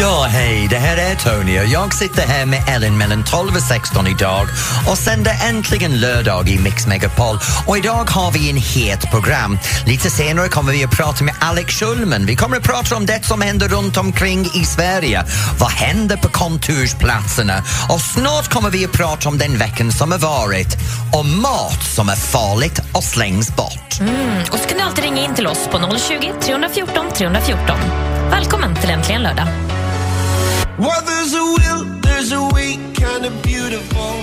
Ja, hej, det här är Tony och jag sitter här med Ellen mellan 12 och 16 idag och sänder äntligen lördag i Mix Megapol. Och idag har vi en het program. Lite senare kommer vi att prata med Alex Schulman. Vi kommer att prata om det som händer runt omkring i Sverige. Vad händer på kontorsplatserna? Och snart kommer vi att prata om den veckan som har varit och mat som är farligt och slängs bort. Mm. Och så kan du alltid ringa in till oss på 020 314 314. Välkommen till Äntligen lördag. Well, there's a will, there's a way, kind of beautiful.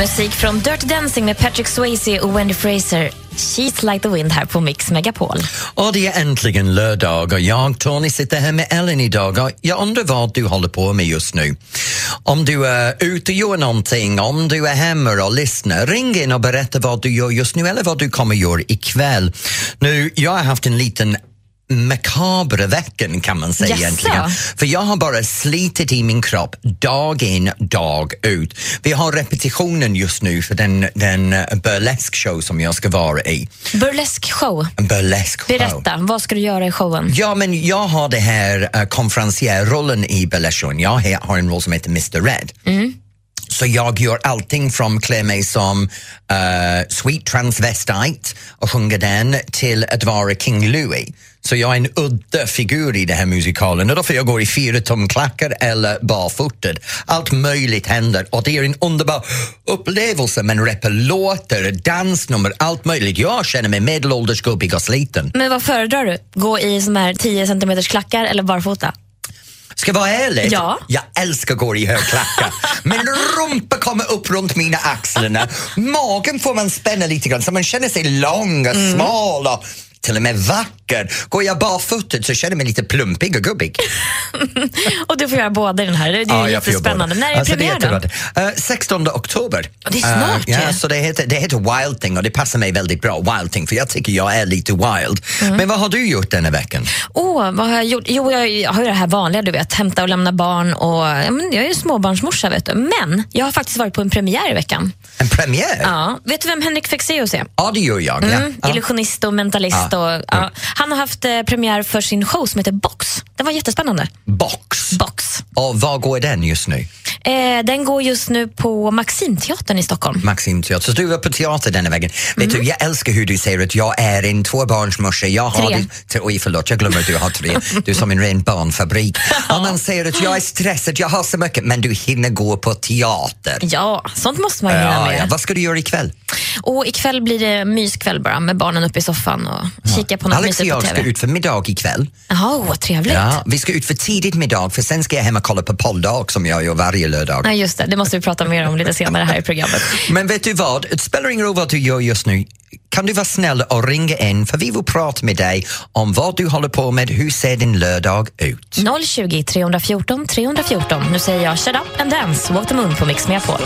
Musik från Dirty Dancing med Patrick Swayze och Wendy Fraser. She's like the wind här på Mix Megapol. Och det är äntligen lördag och jag, Tony, sitter här med Ellen idag och jag undrar vad du håller på med just nu. Om du är ute och gör någonting, om du är hemma och lyssnar, ring in och berätta vad du gör just nu eller vad du kommer göra ikväll. Nu, jag har haft en liten makabra veckan kan man säga Jaså? egentligen. För jag har bara slitit i min kropp dag in, dag ut. Vi har repetitionen just nu för den, den burlesque show som jag ska vara i. Burlesk show. En burlesque show. Berätta, vad ska du göra i showen? Ja, men jag har det här uh, konferencierrollen i Belletion. Jag he- har en roll som heter Mr Red. Så jag gör allting från klä mig som uh, sweet transvestite och sjunga den till att vara King Louis. Så jag är en udda figur i den här musikalen och då får jag gå i fyra tumklackar eller barfotad. Allt möjligt händer och det är en underbar upplevelse med rappa låtar, dansnummer, allt möjligt. Jag känner mig medelålders, gubbig och sliten. Men vad föredrar du? Gå i såna här 10 centimeters klackar eller barfota? Ska jag vara ärlig? Ja. Jag älskar att gå i högklackat. Men rumpa kommer upp runt mina axlarna. Magen får man spänna lite grann så man känner sig lång och Mm. smal och till och med vacker. Går jag barfotad så känner jag mig lite plumpig och gubbig. Och du får göra båda i den här. Det är göra jättespännande. När är Alltså, premiär då? jättebra. Eh, 16 oktober. Ja, det är snart Eh, ja, ju. så det heter, det heter Wild Thing och det passar mig väldigt bra, Wild Thing, för jag tycker jag är lite wild. Mm. Men vad har du gjort denna veckan? Åh, vad har jag gjort? Jo, jag har ju det här vanliga, du vet, hämta och lämna barn och ja, men jag är ju småbarnsmorsa, vet du. Men jag har faktiskt varit på en premiär i veckan. En premiär? Ja. Vet du vem Henrik Fexeus är? Ja, det gör jag. Mm, ja. Illusionist och mentalist. Och, ja. Han har haft eh, premiär för sin show som heter Box. Den var jättespännande. Box. Box. Och var går den just nu? Eh, den går just nu på Maximteatern i Stockholm. Maxim Teater. Så du var på teater denna vägen. Vet Mm. du, jag älskar hur du säger att jag är en tvåbarnsmorsa. Jag har Tre. Oj, förlåt, jag glömmer att du har tre. Du är som en ren barnfabrik. Om man säger att jag är stressad, jag har så mycket, men du hinner gå på teater. Ja, sånt måste man ju hinna Ja, med. ja. Vad ska du göra ikväll? Och ikväll blir det myskväll bara med barnen uppe i soffan och kika på något Alex och jag ska ut för middag ikväll. Jaha, vad trevligt. Ja, vi ska ut för tidigt middag för sen ska jag hem och kolla på polldag som jag gör varje lördag. Ja, just det. Det måste vi prata mer om lite senare här i programmet. Men vet du vad, det spelar ingen roll vad du gör just nu. Kan du vara snäll och ringa in för vi vill prata med dig om vad du håller på med, hur ser din lördag ut? 020 314 314. Nu säger jag shut up and dance, walk the moon på Mix Megapol.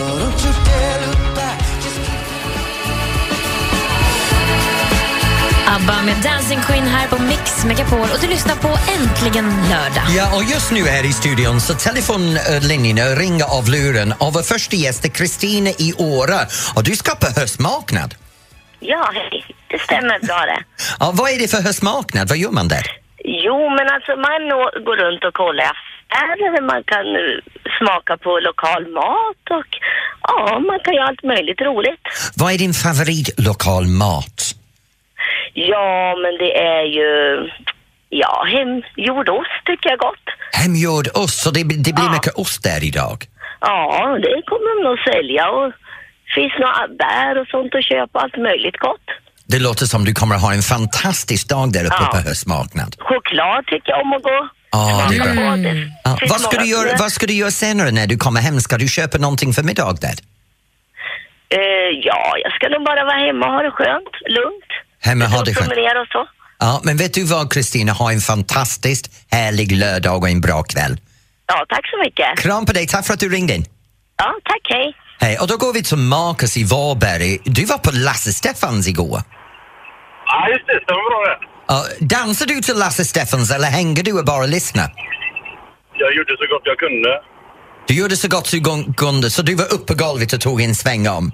ABBA med Dancing Queen här på Mix Megapol och du lyssnar på Äntligen lördag. Ja, och just nu här i studion så telefonlinjerna ringer av luren och vår första gäst är Kristina i Åre och du ska på höstmarknad. Ja, hej. Det stämmer bra det. Ja, vad är det för höstmarknad? Vad gör man där? Jo, men alltså man går runt och kollar affärer, man kan eh, smaka på lokal mat och ja, man kan göra allt möjligt roligt. Vad är din favoritlokal mat? Ja, men det är ju, ja, hemgjord ost tycker jag gott. Hemgjord ost, så det, det blir Ja. mycket ost där idag. Ja, det kommer de nog sälja och finns några bär och sånt att köpa, allt möjligt gott. Det låter som du kommer ha en fantastisk dag där uppe Ja. på höstmarknad. Choklad tycker jag om att gå. Ja, det är bra. Ja, finns vad, ska du göra, vad ska du göra senare när du kommer hem? Ska du köpa någonting för middag där? Eh, ja, jag ska nog bara vara hemma och ha det skönt, lugnt. Hemma ha det skönt. Promenera och så. Ja, men vet du vad Kristina, ha en fantastiskt härlig lördag och en bra kväll. Ja, tack så mycket. Kram på dig, tack för att du ringde in. Ja, tack, hej. Hej, och då går vi till Marcus i Varberg. Du var på Lasse Stefans igår. Ja, just det. Stämmer bra det. Uh, dansar du till Lasse Stefans eller hänger du och bara lyssnar? Jag gjorde så gott jag kunde. Du gjorde så gott du kunde, så du var uppe på golvet och tog en sväng om.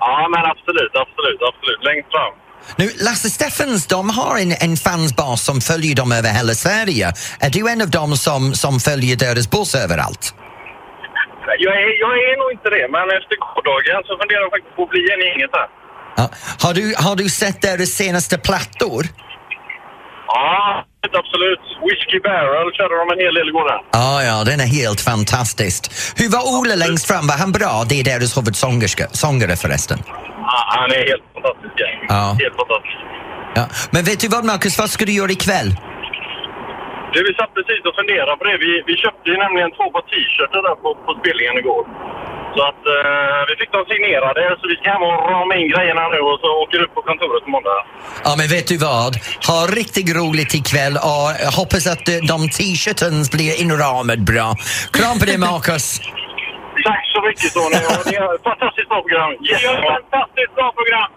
Ja, men absolut, absolut, absolut. Längst fram. Nu, Lasse Stefans, de har en, en fansbas som följer dem över hela Sverige. Är du en av dem som, som följer deras buss överallt? Jag är, jag är nog inte det, men efter gårdagen så funderar jag faktiskt på att bli en i gänget här. Ja. Har, du, har du sett deras senaste plattor? Ja, absolut. Whiskey Barrel körde de en hel del igår där. Ja, ja, den är helt fantastisk. Hur var Ola längst fram? Var han bra? Det är deras huvudsångerska, sångare förresten. Ja, han är helt fantastisk. Ja. Helt fantastisk. Ja. Men vet du vad Marcus, vad ska du göra ikväll? Du, vi satt precis och funderade på det. Vi, vi köpte ju nämligen två par t-shirtar där på, på spelningen igår. Så att eh, vi fick dem signerade, så vi ska hem och rama in grejerna nu och så åker upp på kontoret på måndag. Ja, men vet du vad? Ha riktigt roligt ikväll och hoppas att eh, de t-shirtens blir inramade bra. Kram på dig, Marcus. Tack så mycket Tony. Ni har ett fantastiskt bra program. Jättebra. Fantastiskt bra program.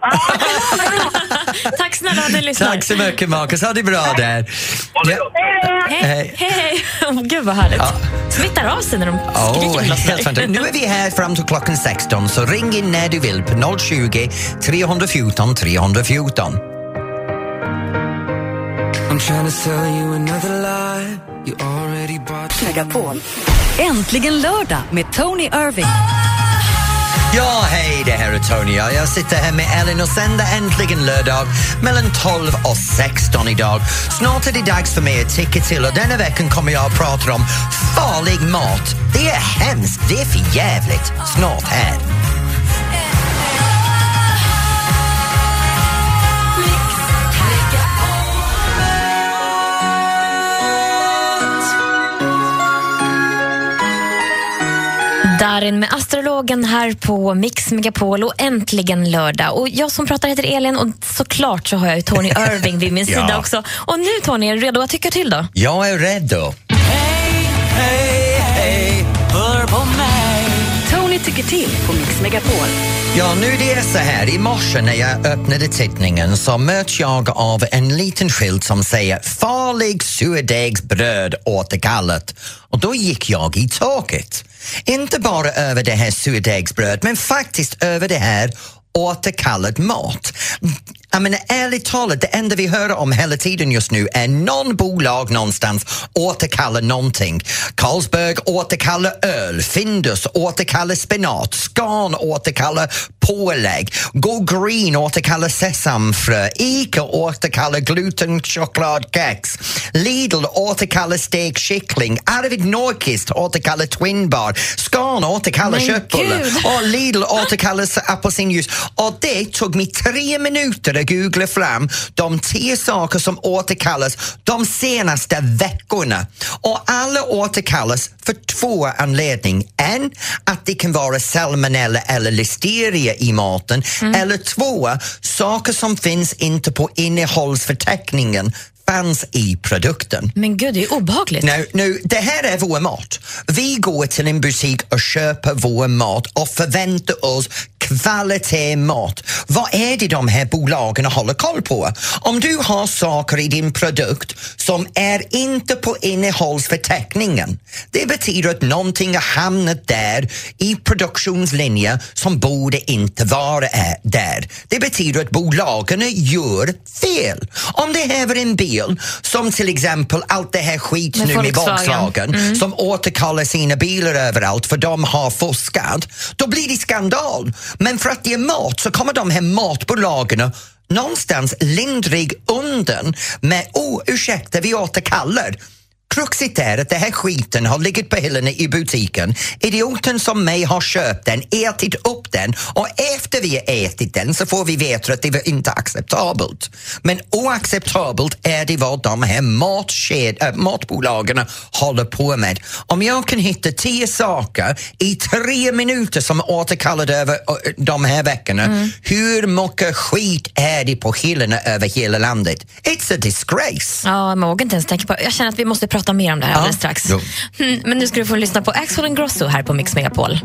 Tack snälla att du. Tack så mycket, Marcus. Ha det bra där. Det Ja. Hej, Hej. hej. Oh, gud vad härligt. Smittar av sig när de skriker Oh, helt fantastiskt. Nu är vi här fram till klockan 16, så ring in när du vill på 020 314 314. I'm trying to sell you another lie. You already bought Megapol. Äntligen lördag med Tony Irving. Ja, hej, det här är Tony. Ja, Jag sitter här med Ellen och sänder äntligen lördag mellan 12 och 16 idag. Snart är det dags för mig att ticka till och denna veckan kommer jag att prata om farlig mat. Det är hemskt, det är för jävligt. Snart här. Darin med astrologen här på Mix Megapol och äntligen lördag. Och jag som pratar heter Elin och såklart så har jag ju Tony Irving vid min Ja. sida också. Och nu Tony, är du redo att tycka till då? Jag är redo. Tony tycker till på Mix Megapol. Ja, nu det är så här. I morse när jag öppnade tidningen så möts jag av en liten skylt som säger farlig surdegsbröd återkallat. Och då gick jag i taket. Inte bara över det här surdegsbröd, men faktiskt över det här återkallad mat. Jag menar, ärligt talat, det enda vi hör om hela tiden just nu är någon bolag någonstans återkallar någonting. Carlsberg återkallar öl, Findus återkallar spenat, Scan återkallar pålägg, Go Green återkallar sesamfrö, Ica återkallar glutenchokladkex, Lidl återkallar stekt kyckling, Arvid Nordqvist återkallar Twinbar, Scan återkallar köttbullar. och Lidl återkallar apelsinjuice. Och det tog mig tre minuter att googla fram de tio saker som återkallas de senaste veckorna. Och alla återkallas för två anledningar. En, att det kan vara salmonella eller listeria i maten. Eller två, saker som finns inte på innehållsförteckningen fanns i produkten. Men gud, det är obehagligt. Nu, nu, det här är vår mat. Vi går till en butik och köper vår mat och förväntar oss kvalitetsmat. Vad är det de här bolagen håller koll på? Om du har saker i din produkt som är inte på innehållsförteckningen, det betyder att någonting har hamnat där i produktionslinjen som borde inte vara ä- där. Det betyder att bolagen gör fel. Om det här var en bil som till exempel allt det här skit Med nu med Volkswagen. Volkswagen som återkallar sina bilar överallt för de har fuskat, då blir det skandal. Men för att det är mat så kommer de här matbolagen någonstans lindrig undan med oh, ursäkta, vi återkallar. Kruxet är att den här skiten har legat på hyllorna i butiken. Idioten som mig har köpt den, ätit upp den och efter vi har ätit den så får vi veta att det var inte acceptabelt. Men oacceptabelt är det vad de här matked, äh, matbolagen håller på med. Om jag kan hitta tio saker i tre minuter som är återkallade över de här veckorna, hur mycket skit är det på hyllorna över hela landet? It's a disgrace. Ja, man vågar inte ens tänka på Jag känner att vi måste prata mer om det här alldeles strax. Mm, men nu ska du få lyssna på Axel Ingrosso här på Mix Megapol.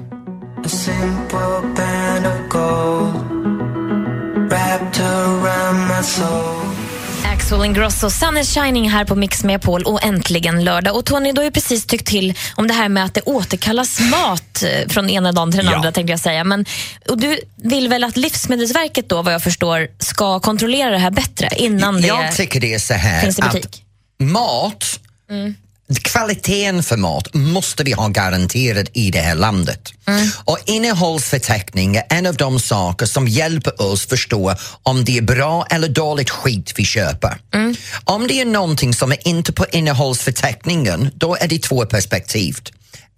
Axel Ingrosso, Sun is shining här på Mix Megapol och äntligen lördag. Och Tony, du har ju precis tyckt till om det här med att det återkallas mat eh, från ena dagen till den Ja. andra tänkte jag säga. Men, och du vill väl att Livsmedelsverket då, vad jag förstår, ska kontrollera det här bättre innan det Jag tycker det är så här att butik? Mat, kvaliteten för mat måste vi ha garanterad i det här landet. Och innehållsförteckning är en av de saker som hjälper oss förstå om det är bra eller dåligt skit vi köper. Om det är någonting som är inte på innehållsförteckningen, då är det två perspektiv.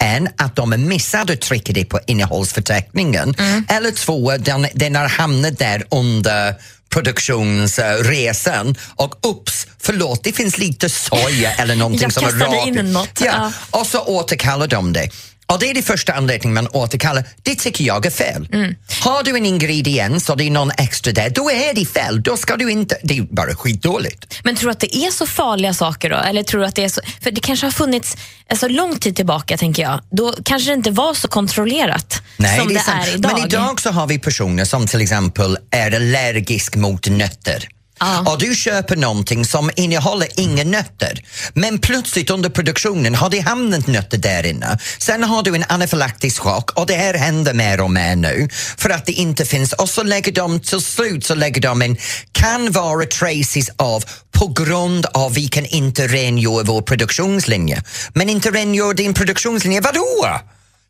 En, att de missade att trycka det på innehållsförteckningen eller två, den, den har hamnat där under produktionsresan och ups, förlåt, det finns lite soja eller någonting som är rakt. något, Ja. Och så återkallar de det. Och det är det första anledningen man återkallar. Det tycker jag är fel. Mm. Har du en ingrediens och det är någon extra där, då är det fel. Då ska du inte... Det är bara skitdåligt. Men tror du att det är så farliga saker då? Eller tror att det är så, för det kanske har funnits alltså lång tid tillbaka, tänker jag. Då kanske det inte var så kontrollerat som det, är sant. är idag. Men idag så har vi personer som till exempel är allergisk mot nötter. Ja. Och du köper någonting som innehåller inga nötter men plötsligt under produktionen har det hamnat nötter där inne. Sen har du en anafylaktisk chock och det här händer mer och mer nu för att det inte finns och så lägger de till slut så lägger de in kan vara traces av på grund av vi kan inte rengöra vår produktionslinje. Men inte rengöra din produktionslinje, vadå?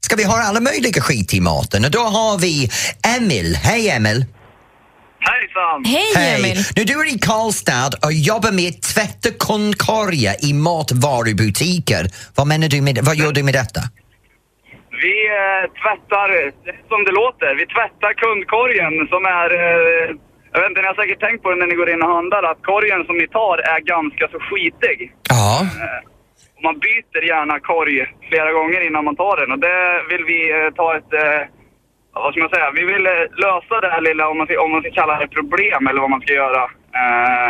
Ska vi ha alla möjliga skit i maten? Och då har vi Emil. Hej Emil! Hejsan! Hej, Emil! Nu du är i Karlstad och jobbar med tvätta kundkorgar i matvarubutiker. Vad menar du med Vad gör du med detta? Vi eh, tvättar, som det låter, vi tvättar kundkorgen som är... Eh, jag vet inte, ni har säkert tänkt på det när ni går in och handlar, att korgen som ni tar är ganska så skitig. Ja. Och man byter gärna korg flera gånger innan man tar den och det vill vi eh, ta ett... Vad ska man säga? Vi vill eh, lösa det här lilla, om man, ska, om man ska kalla det problem eller vad man ska göra. Eh,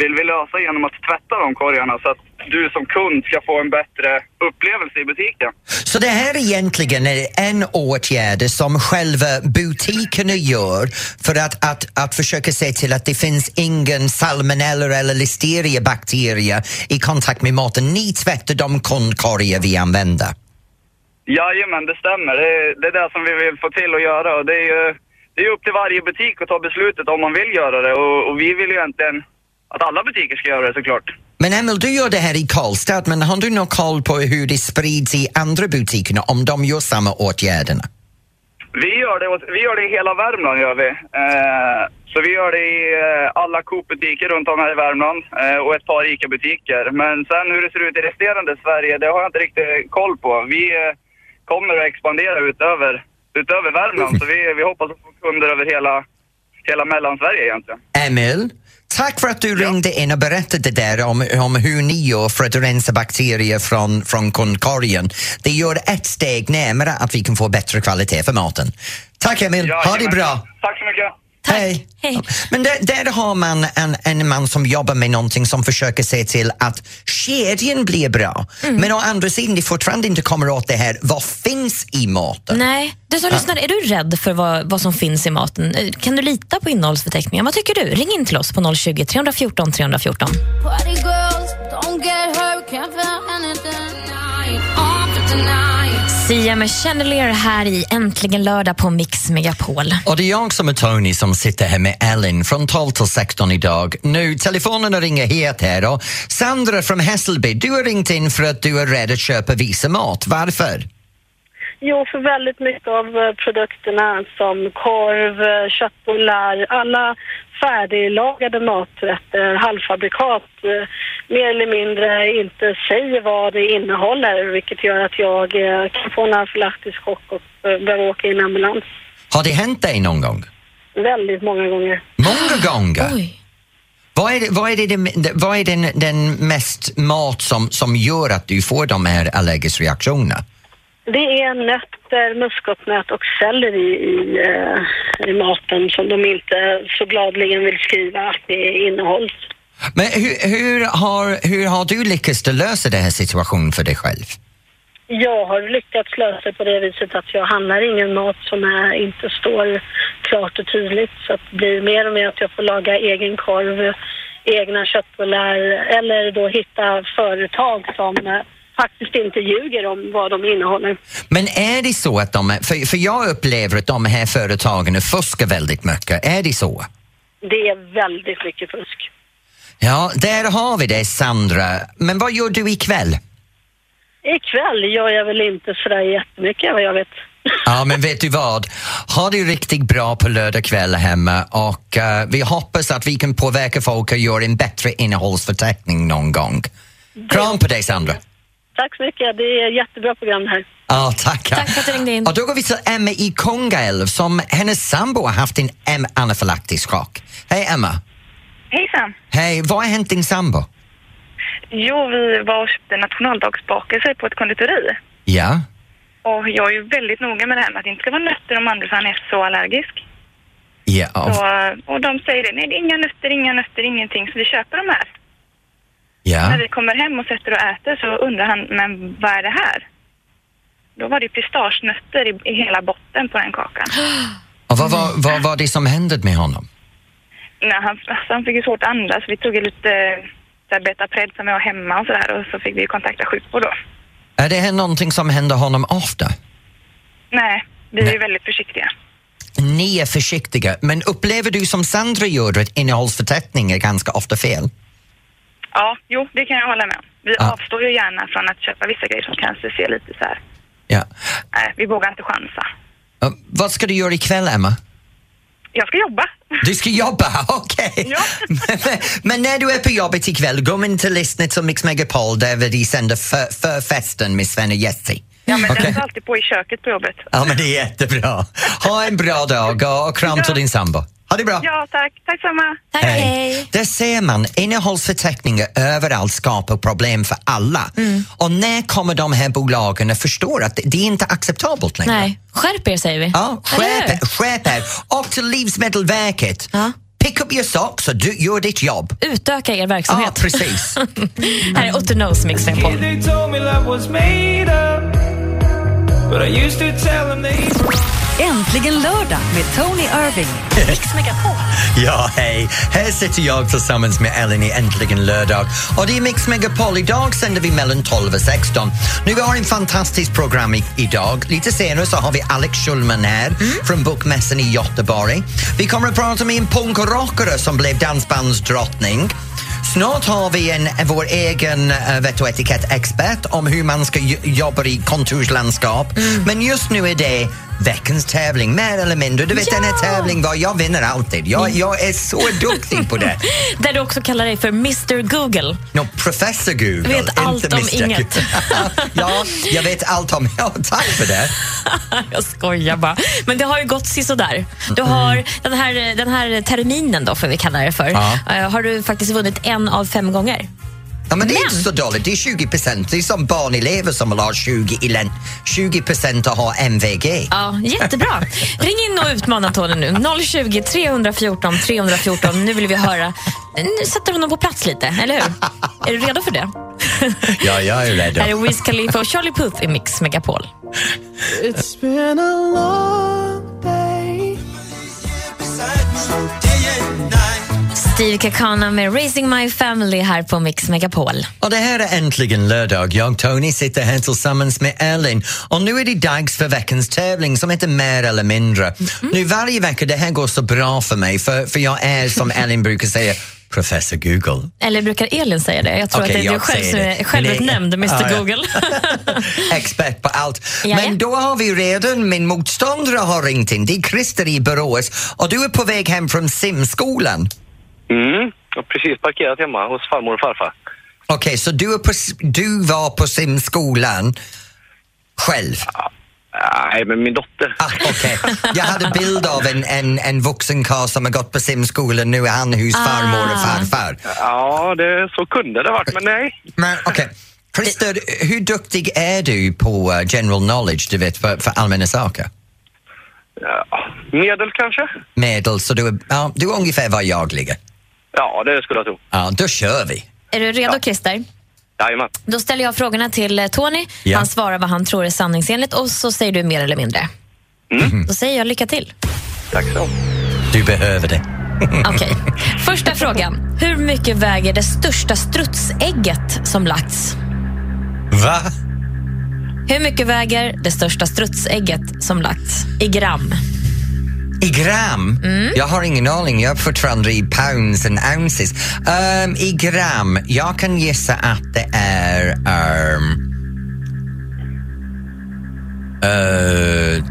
vill vi lösa genom att tvätta de korgarna så att du som kund ska få en bättre upplevelse i butiken. Så det här egentligen är en åtgärd som själva butikerna gör för att, att, att försöka se till att det finns ingen salmonella eller listeriabakterier i kontakt med maten. Ni tvättar de kundkorgar vi använder. Jajamän, det stämmer. Det är, det är det som vi vill få till att göra och det är ju det är upp till varje butik att ta beslutet om man vill göra det och, och vi vill ju egentligen att alla butiker ska göra det såklart. Men Emil, du gör det här i Karlstad, men har du någon koll på hur det sprids i andra butikerna om de gör samma åtgärderna? Vi gör det, vi gör det i hela Värmland gör vi. Eh, så vi gör det i eh, alla Coop-butiker runt om här i Värmland eh, och ett par ICA-butiker. Men sen hur det ser ut i resterande Sverige, det har jag inte riktigt koll på. Vi eh, kommer att expandera utöver, utöver Värmland så vi, vi hoppas att få kunder över hela, hela Mellansverige egentligen. Emil, tack för att du ringde in och berättade där om, om hur ni gör för att rensa bakterier från, från kundkorgen. Det gör ett steg närmare att vi kan få bättre kvalitet för maten. Tack Emil, ha det bra! Tack så mycket! Hej! Hej. Men där, där har man en, en man som jobbar med någonting som försöker se till att kedjan blir bra. Mm. Men å andra sidan, det fortfarande inte kommer åt det här, vad finns i maten? Nej, du som lyssnar, är du rädd för vad, vad som finns i maten? Eh, Kan du lita på innehållsförteckningen? Vad tycker du? Ring in till oss på 020 314 314. Party girls, don't get hurt, can't feel anything. Sia med Chandelier här i Äntligen lördag på Mix Megapol. Och det är jag som är Tony som sitter här med Ellen från 12 till 16 idag. Nu, telefonerna ringer het här och Sandra från Hässelby, du har ringt in för att du är rädd att köpa visa mat. Varför? Jo, för väldigt mycket av eh, produkterna som korv, eh, köttbullar, alla färdiglagade maträtter, halvfabrikat, eh, mer eller mindre inte säger vad det innehåller, vilket gör att jag kan få en anafylaktisk chock och eh, behöva åka in i ambulans. Har det hänt dig någon gång? Väldigt många gånger. Många gånger? Vad är, det, vad är, det- vad är den, den mest mat som, som gör att du får de här allergiska reaktionerna? Det är nötter, muskotnöt och selleri i, eh, i maten som de inte så gladligen vill skriva att det innehålls. Men hur, hur, har, hur har du lyckats lösa den här situationen för dig själv? jag har lyckats lösa det på det viset att jag handlar ingen mat som är, inte står klart och tydligt. Så att det blir mer och mer att jag får laga egen korv, egna köttbullar eller då hitta företag som faktiskt inte ljuger om vad de innehåller. Men är det så att de, för, för jag upplever att de här företagen fuskar väldigt mycket, är det så? Det är väldigt mycket fusk. Ja, där har vi det Sandra. Men vad gör du ikväll? Ikväll gör jag väl inte sådär jättemycket vad jag vet. Ja, men vet du vad? Ha det riktigt bra på lördag kväll hemma och eh, vi hoppas att vi kan påverka folk att göra en bättre innehållsförteckning någon gång. Kram på dig Sandra. Tack så mycket. Det är ett jättebra program det här. Ja, tackar. Tack för att du ringde in. Och då går vi till Emma i Kungälv som hennes sambo har haft en anafylaktisk chock. Hej Emma. Hejsan! Hej, vad har hänt din sambo? Jo, vi var och köpte nationaldagsbakelse på ett konditori. Ja? Och jag är ju väldigt noga med det här med att det inte ska vara nötter och mandel för han är så allergisk. Ja. Så, och de säger det, nej det är inga nötter, inga nötter, ingenting. Så vi köper de här. När Ja. vi kommer hem och sätter och äter så undrar han, men vad är det här? Då var det pistagenötter i, i hela botten på den kakan. Och vad var, vad var det som hände med honom? Nej, han, alltså, han fick ju svårt att andas. Vi tog ju lite här Betapred som jag har hemma och sådär och så fick vi kontakta sjukvård då. Är det här någonting som händer honom ofta? Nej, vi är ju väldigt försiktiga. Ni är försiktiga, men upplever du som Sandra gör att innehållsförteckning är ganska ofta fel? Ja, jo, det kan jag hålla med om. Vi Ja. avstår ju gärna från att köpa vissa grejer som kanske ser lite så här. Ja. Nej, vi vågar inte chansa. Uh, vad ska du göra ikväll, Emma? Jag ska jobba. Du ska jobba, okej. men, men när du är på jobbet ikväll, gå in till lyssna till Mix Megapol där vi sänder för, för festen med Sven och Jessie. Ja, men Okej. den står alltid på i köket på jobbet. Ja, men det är jättebra. Ha en bra dag och, och kram till din sambo. Ha det bra. Ja, tack. Tack samma. Hej. Där ser man, innehållsförteckningar överallt skapar problem för alla. Och när kommer de här bolagen att förstå att det, är inte acceptabelt längre? Nej, skärp er säger vi. Ja, skärp er, skärp er. Och till Livsmedelsverket. Pick up your socks och du, gör ditt jobb. Utöka er verksamhet. Ja, precis. Här är Otto Knows Mix Megapol. Äntligen lördag med Tony Irving. Mix Megapol. Ja, hej. Här sitter jag tillsammans med Ellen i Äntligen lördag. Och det är Mix Megapol. Idag sänder vi mellan 12 och 16. Nu vi har en fantastisk program i, idag. Lite senare så har vi Alex Schulman här från Bokmässan i Göteborg. Vi kommer att prata med en punkrockare som blev dansbandsdrottning. Snart har vi en, vår egen uh, vett och etikettexpert om hur man ska jo- jobba i kontorslandskap. Men just nu är det veckans tävling, mer eller mindre. Du vet den här tävlingen var jag vinner alltid. Jag, jag är så duktig på det. Där du också kallar dig för Mr Google. No, professor Google. Vet allt om inget. Ja, jag vet allt om... Ja, tack för det. Jag skojar bara. Men det har ju gått sisådär. Du har den här, den här terminen då, får vi kalla det för. Ja. eh, har du faktiskt vunnit en av fem gånger. Ja, men det är inte så dåligt. Det är 20 procent. Det är som barnelever som vill ha 20, i län- 20 procent att ha MVG. Ja, jättebra. Ring in och utmana Tony nu. 020 314 314. Nu vill vi höra. Nu sätter honom på plats lite, eller hur? Är du redo för det? Ja, jag är redo. Här är Wiz Khalifa och Charlie Puth i Mix Megapol. It's been a long day. Steve Kakana med Raising My Family här på Mix Megapol. Och det här är äntligen lördag. Jag, Tony, sitter här tillsammans med Elin. Och nu är det dags för veckans tävling som heter Mer eller mindre. Nu varje vecka, det här går så bra för mig för, för jag är, som Elin brukar säga, Professor Google. Eller brukar Elin säga det? Jag tror Okej, att det är du jag själv som är självutnämnd Mr Ja, ja. Google. Expert på allt. Jaja. Men då har vi redan, min motståndare har ringt in. Det är Christer i Borås och du är på väg hem från simskolan. Mm, jag har precis parkerat hemma hos farmor och farfar. Okej, så du, är på, du var på simskolan själv? Nej, men min dotter. Ah, Okej, jag hade bild av en, en, en vuxen karl som har gått på simskolan. Nu är han hos farmor och Ah. farfar. Ja, det, så kunde det varit, men nej. Men okej, Christer, hur duktig är du på uh, general knowledge, du vet, för, för allmänna saker? Ja, medel kanske? Medel, så du är, ja, du är ungefär var jag ligger. Ja, det skulle jag tro. Ja, då kör vi. Är du redo Christer? Jajamän. Då ställer jag frågorna till eh, Tony. Ja. Han svarar vad han tror är sanningsenligt och så säger du mer eller mindre. Då säger jag lycka till. Tack så. Du behöver det. Okej. Första frågan. Hur mycket väger det största strutsägget som lagts? Va? Hur mycket väger det största strutsägget som lagts? I gram. I gram? Jag har ingen aning. Jag är fortfarande i pounds and ounces. Ehm, I gram, jag kan gissa att det är... Um, uh,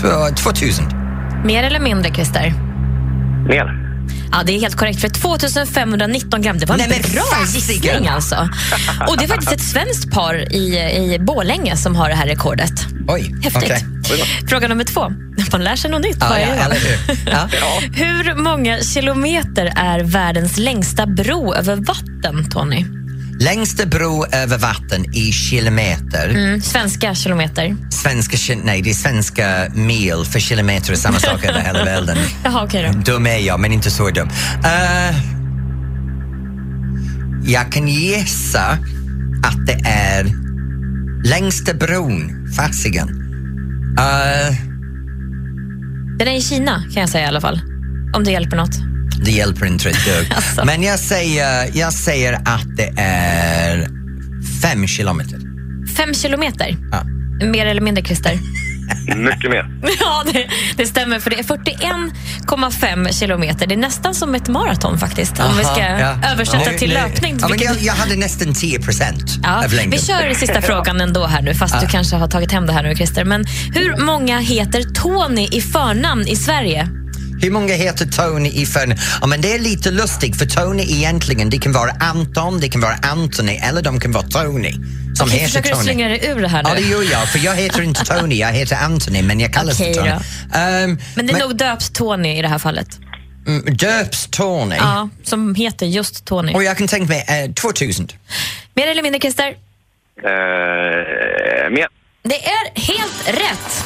två, 2000. Mer eller mindre, Christer? Mer. Ja, det är helt korrekt. För 2519 gram. Det var en Nej, bra gissning alltså. Och det är faktiskt ett svenskt par i, i Borlänge som har det här rekordet. Oj, Häftigt. okej. Fråga nummer två. Man lär sig något nytt Ja, varje ja, dag. Ja. Hur många kilometer är världens längsta bro över vatten, Tony? Längsta bro över vatten i kilometer. Mm, svenska kilometer. Svenska, nej, det är svenska mil, för kilometer är samma sak över hela världen. Jaha, okej då. Dum är jag, men inte så dum. Eh, jag kan gissa att det är längsta bron, fasiken. Uh, Den är i Kina, kan jag säga i alla fall. Om det hjälper något. Det hjälper inte ett dugg. Alltså. Men jag säger, jag säger att det är fem kilometer. Fem kilometer. Ja. Mer eller mindre, Christer? Mycket mer. Ja, det, det stämmer. För det är 41,5 kilometer. Det är nästan som ett maraton faktiskt. om vi Aha, ska ja. översätta Nu- till nu- löpning. Ja, men vilket- jag, jag hade nästan 10 procent Ja, av längden. vi kör sista frågan ändå här nu, fast Ja. du kanske har tagit hem det här nu Christer. Men hur många heter Tony i förnamn i Sverige? Hur många heter Tony i förnamn? Ja, men det är lite lustigt för Tony egentligen, det kan vara Anton, det kan vara Anthony eller de kan vara Tony. Som Okej, heter försöker du Tony. slänga dig ur det här nu? Ja, det gör jag, för jag heter inte Tony, jag heter Anthony, men jag kallas Okej för Tony. Ehm, Men det är nog döps Tony i det här fallet. mm, döps Tony? Ja, som heter just Tony. Och jag kan tänka mig eh, 2000. Mer eller mindre Christer? Eh, mer. Det är helt rätt!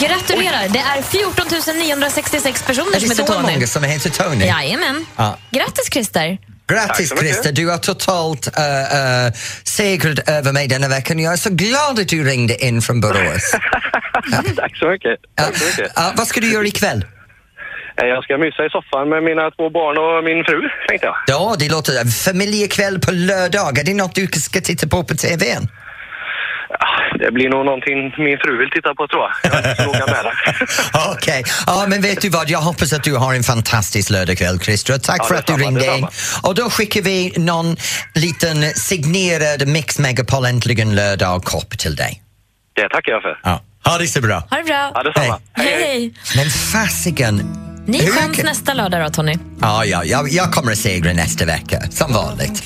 Gratulerar! Det är 14 966 personer Är som det heter så Tony. många som heter Tony? Jajamän. Ja. Grattis Christer! Grattis så. Christer, du har totalt uh, segrat över mig denna veckan. Jag är så glad att du ringde in från Borås. Tack så mycket. Tack så mycket. Ja, vad ska du göra ikväll? Eh, Jag ska mysa i soffan med mina två barn och min fru, tänkte jag. Ja, det låter... Familjekväll på lördag, är det något du ska titta på på TVn? Det blir nog någonting min fru vill titta på, tror jag. Jag med. Okej, ja, men vet du vad? Jag hoppas att du har en fantastisk lördagkväll, Christer. Tack Ja, för att du ringde in. Och då skickar vi någon liten signerad Mix Megapol Äntligen lördag-kopp till dig. Det tackar jag för. Ja. Ha det så bra. Ha det bra! Ja, detsamma. Hej, hej! Men fasiken... Ny Hur chans kan- nästa lördag då, Tony. Ja, ja, jag, jag kommer att segra nästa vecka, som vanligt.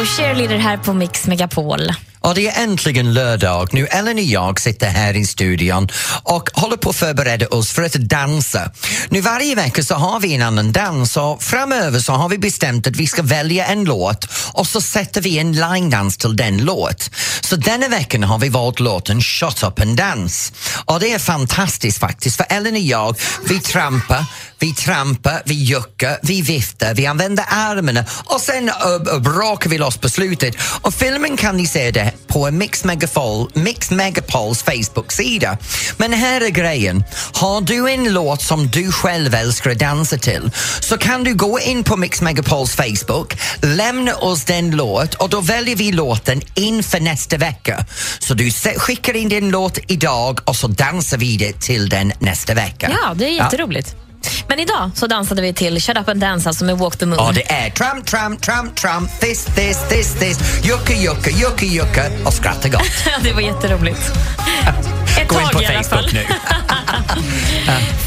Och Cheerleader här på Mix Megapol. Och det är äntligen lördag. Nu Ellen och jag sitter här i studion och håller på att förbereda oss för att dansa. Nu varje vecka så har vi en annan dans och framöver så har vi bestämt att vi ska välja en låt och så sätter vi en line-dans till den låt. Så denna veckan har vi valt låten Shut up and dance. Och det är fantastiskt faktiskt för Ellen och jag, vi trampar, vi trampar, vi juckar, vi viftar, vi använder armarna och sen uh, brakar vi loss på slutet. Och filmen kan ni se det på Mix, Megapol, Mix Megapols Facebook-sida. Men här är grejen. Har du en låt som du själv älskar att dansa till så kan du gå in på Mix Megapols Facebook, lämna oss den låt och då väljer vi låten inför nästa vecka. Så du skickar in din låt idag och så dansar vi det till den nästa vecka. Ja, det är jätteroligt. Men idag så dansade vi till Shut Up and Dance, alltså med Walk the Moon. Ja, det är tramp, tramp, tramp, tramp, this, this, this, this, jucka, jucka, jucka, jucka och skratta gott. det var jätteroligt. Ett Gå in tag på i alla fall. Facebook nu.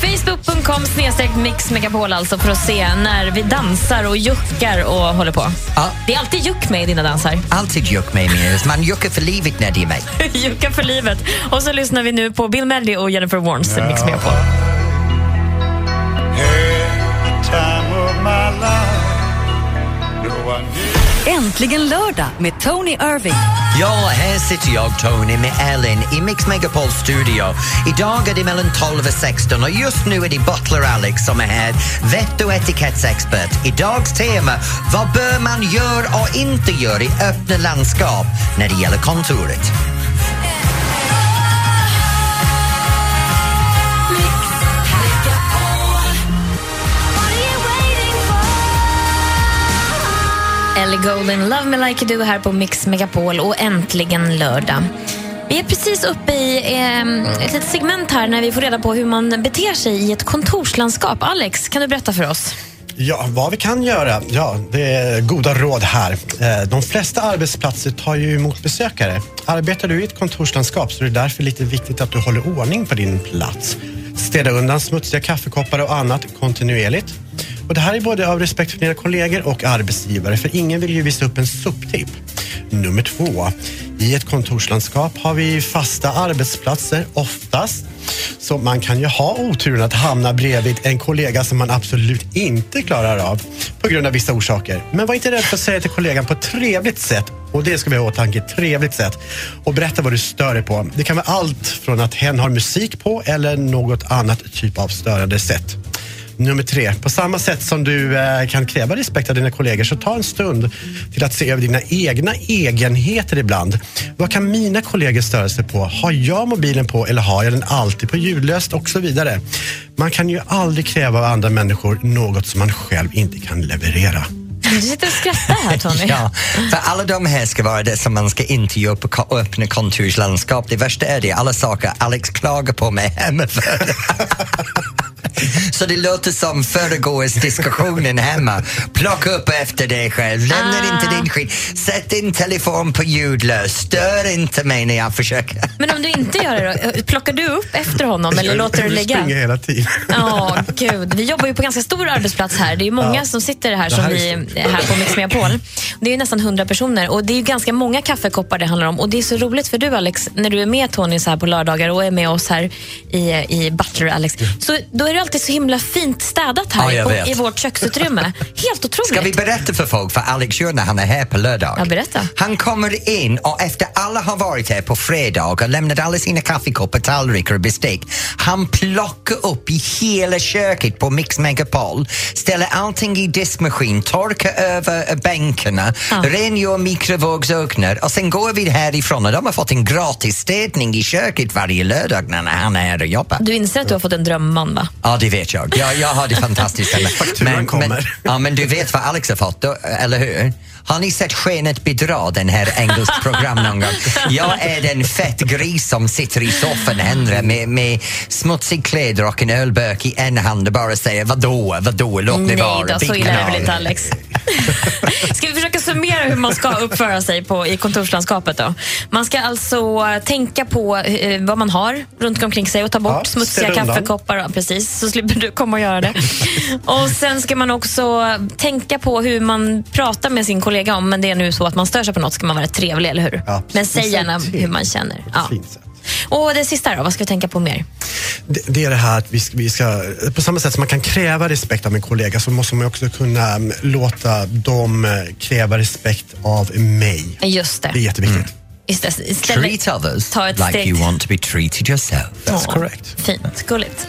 Facebook.com snedstreck Mix Megapol alltså för att se när vi dansar och juckar och håller på. Ja. Det är alltid juck med i dina dansar. Alltid juck med mig, man juckar för livet när det är mig. Jucka för livet. Och så lyssnar vi nu på Bill Medley och Jennifer Warnes Mix Megapol. Äntligen lördag med Tony Irving. Ja, här sitter jag, Tony, med Ellen i Mix Megapol studio. Idag är det mellan 12 och 16 och just nu är det Butler Alex som är här, vett och etikettsexpert. Idags tema, vad bör man göra och inte göra i öppna landskap när det gäller kontoret? Ellie Golden, Love Me Like You Do här på Mix Megapol och äntligen lördag. Vi är precis uppe i eh, ett litet segment här när vi får reda på hur man beter sig i ett kontorslandskap. Alex, kan du berätta för oss? Ja, vad vi kan göra? Ja, det är goda råd här. Eh, de flesta arbetsplatser tar ju emot besökare. Arbetar du i ett kontorslandskap så är det därför lite viktigt att du håller ordning på din plats. Städa undan smutsiga kaffekoppar och annat kontinuerligt. Och det här är både av respekt för dina kollegor och arbetsgivare för ingen vill ju visa upp en soptipp. Nummer två. I ett kontorslandskap har vi fasta arbetsplatser oftast. Så man kan ju ha oturen att hamna bredvid en kollega som man absolut inte klarar av på grund av vissa orsaker. Men var inte rädd för att säga till kollegan på ett trevligt sätt och det ska vi ha i åtanke, trevligt sätt. Och berätta vad du stör dig på. Det kan vara allt från att hen har musik på eller något annat typ av störande sätt. Nummer tre. På samma sätt som du eh, kan kräva respekt av dina kollegor så ta en stund till att se över dina egna egenheter ibland. Vad kan mina kollegor störa sig på? Har jag mobilen på eller har jag den alltid på ljudlöst och så vidare? Man kan ju aldrig kräva av andra människor något som man själv inte kan leverera. Du sitter och skrattar här, Tony. Ja, för alla de här ska vara det som man ska inte göra på öppna kontorslandskap. Det värsta är det, alla saker Alex klagar på mig för. Så det låter som föregås diskussionen hemma. Plocka upp efter dig själv, lämna Ah. inte din skit, sätt din telefon på ljudlös, stör inte mig när jag försöker. Men om du inte gör det då? Plockar du upp efter honom eller låter du Jag ligga? springer hela tiden. Ja, gud. Vi jobbar ju på ganska stor arbetsplats här. Det är ju många Ja. som sitter här som här är vi här på Mix Megapol. Det är ju nästan 100 personer och det är ju ganska många kaffekoppar det handlar om. Och det är så roligt för du Alex, när du är med Tony så här på lördagar och är med oss här i, i Butler Alex. Så då är det alltid så himla fint städat här Ja, vet. i vårt köksutrymme. Helt otroligt. Ska vi berätta för folk vad Alex gör när han är här på lördag? Ja, berätta. Han kommer in och efter alla har varit här på fredag och lämnat alla sina kaffekoppar, tallrikar och bestick, han plockar upp i hela köket på Mix Megapol, ställer allting i diskmaskin, torkar över bänkarna, rengör mikrovågsugnar och sen går vi härifrån och de har fått en gratis städning i köket varje lördag när han är här och jobbar. Du inser att du har fått en drömman va? Ja, det vet jag. Jag, jag har det fantastiskt. Fakturan Men, kommer. ja, men du vet vad Alex har fått, eller hur? Har ni sett Skenet bedra, den här engelsk program någon gång? Jag är den fett gris som sitter i soffan Henry, med, med smutsig kläder och en ölburk i en hand och bara säger vadå, vadå, låt mig Nej vara. då, så illa är det kanal." väl inte Alex? Ska vi försöka summera hur man ska uppföra sig på, i kontorslandskapet då? Man ska alltså tänka på eh, vad man har runt omkring sig och ta bort Ja, smutsiga kaffekoppar. Precis, så slipper du komma och göra det. och Sen ska man också tänka på hur man pratar med sin kollega om men det är nu så att man stör sig på något ska man vara trevlig, eller hur? Ja, men säg gärna hur man känner. Ja. Och det sista då, vad ska vi tänka på mer? Det, det är det här att vi ska, vi ska, på samma sätt som man kan kräva respekt av en kollega så måste man också kunna mm, låta dem eh, kräva respekt av mig. Just det. Det är jätteviktigt. Istället, istället, Treat others like steg. you want to be treated yourself. That's Ja. correct. Fint, gulligt.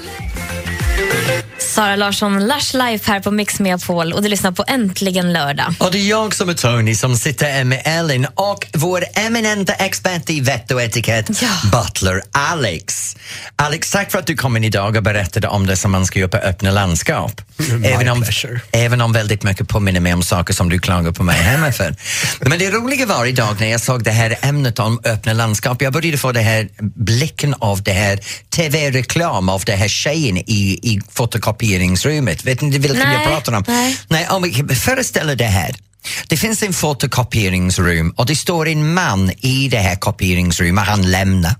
Sara Larsson, Lush Life här på Mix Megapol och du lyssnar på Äntligen lördag. Och det är jag som är Tony som sitter här med Ellen och vår eminenta expert i vett och etikett, Butler Alex. Alex, tack för att du kom in idag och berättade om det som man ska göra på öppna landskap. My Även om, pleasure. även om väldigt mycket påminner mig om saker som du klagar på mig hemma för. Men det roliga var idag när jag såg det här ämnet om öppna landskap, jag började få det här blicken av det här TV-reklam av det här tjejen i, i fotokopieringsrummet. Vet ni vilken Nej, jag pratar om? nej. Nej, om vi föreställer det här. Det finns en fotokopieringsrum och det står en man i det här kopieringsrummet, han lämnar.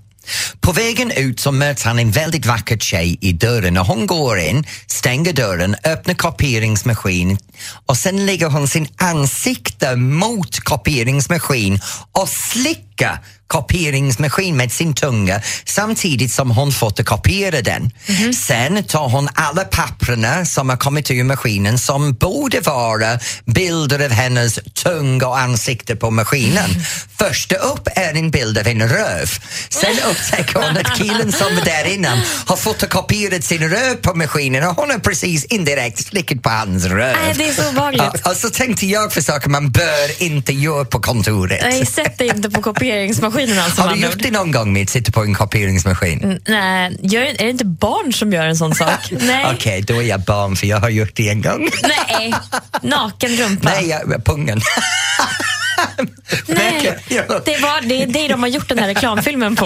På vägen ut så möts han en väldigt vacker tjej i dörren och hon går in, stänger dörren, öppnar kopieringsmaskinen, och sen lägger hon sin ansikte mot kopieringsmaskin och slickar kopieringsmaskin med sin tunga samtidigt som hon fotokopierar den. Sen tar hon alla papperna som har kommit ur maskinen som borde vara bilder av hennes tunga och ansikte på maskinen. Första upp är en bild av en röv. Sen upptäcker hon att killen som var där innan har fotokopierat sin röv på maskinen och hon har precis indirekt slickat på hans röv. Det är så obehagligt. Och så tänkte jag för saker man bör inte göra på kontoret. Nej, sätt dig inte på kopieringsmaskinen alltså. Har du gjort det någon gång med att sitta på en kopieringsmaskin? Mm, Nej, gör, är det inte barn som gör en sån sak? Nej. Okej, då är jag barn för jag har gjort det en gång. Nej, naken rumpa. Nej, jag, pungen. Nej. Det, var, det är det de har gjort den här reklamfilmen på.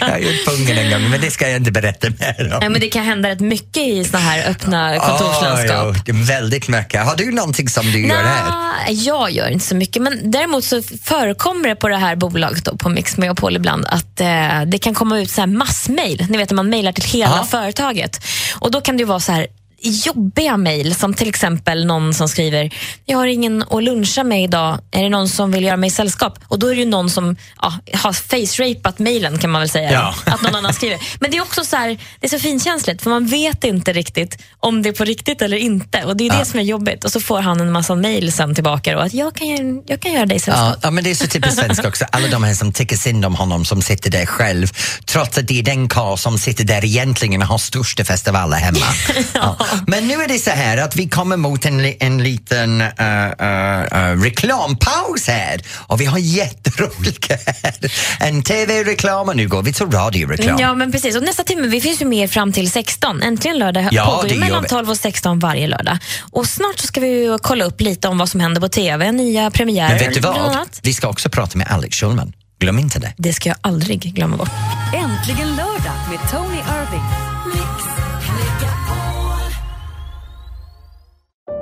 jag har gjort pungen en gång, men det ska jag inte berätta mer om. Nej, men det kan hända rätt mycket i såna här öppna kontorslandskap. Ah, jo, väldigt mycket. Har du någonting som du gör här? Jag gör inte så mycket. Men däremot så förekommer det på det här bolaget då, på Mix Megapol ibland att eh, det kan komma ut så här massmail. Ni vet när man mailar till hela Ja. företaget. Och då kan det ju vara så här jobbiga mejl som till exempel någon som skriver jag har ingen att luncha med idag, är det någon som vill göra mig sällskap? Och då är det ju någon som ja, har face-rapat mejlen kan man väl säga. Ja. Att någon annan skriver. Men det är också så här, det är så finkänsligt för man vet inte riktigt om det är på riktigt eller inte. Och det är det Ja. som är jobbigt. Och så får han en massa mejl sen tillbaka och att jag kan, jag kan göra dig sällskap. Ja, ja, men det är så typiskt svenskt också. Alla de här som tycker synd om honom som sitter där själv trots att det är den karl som sitter där egentligen och har största festivaler hemma. ja. Men nu är det så här att vi kommer mot en, en liten uh, uh, uh, reklampaus här och vi har jätteroliga här. En tv-reklam och nu går vi till radioreklam. Ja, men precis. Och nästa timme, vi finns ju med fram till 16. Äntligen lördag Ja, pågår mellan vi. 12 och 16 varje lördag. Och snart så ska vi ju kolla upp lite om vad som händer på TV, nya premiärer. Men vet du vad? Vi ska också prata med Alex Schulman. Glöm inte det. Det ska jag aldrig glömma bort. Äntligen lördag med Tony Irving.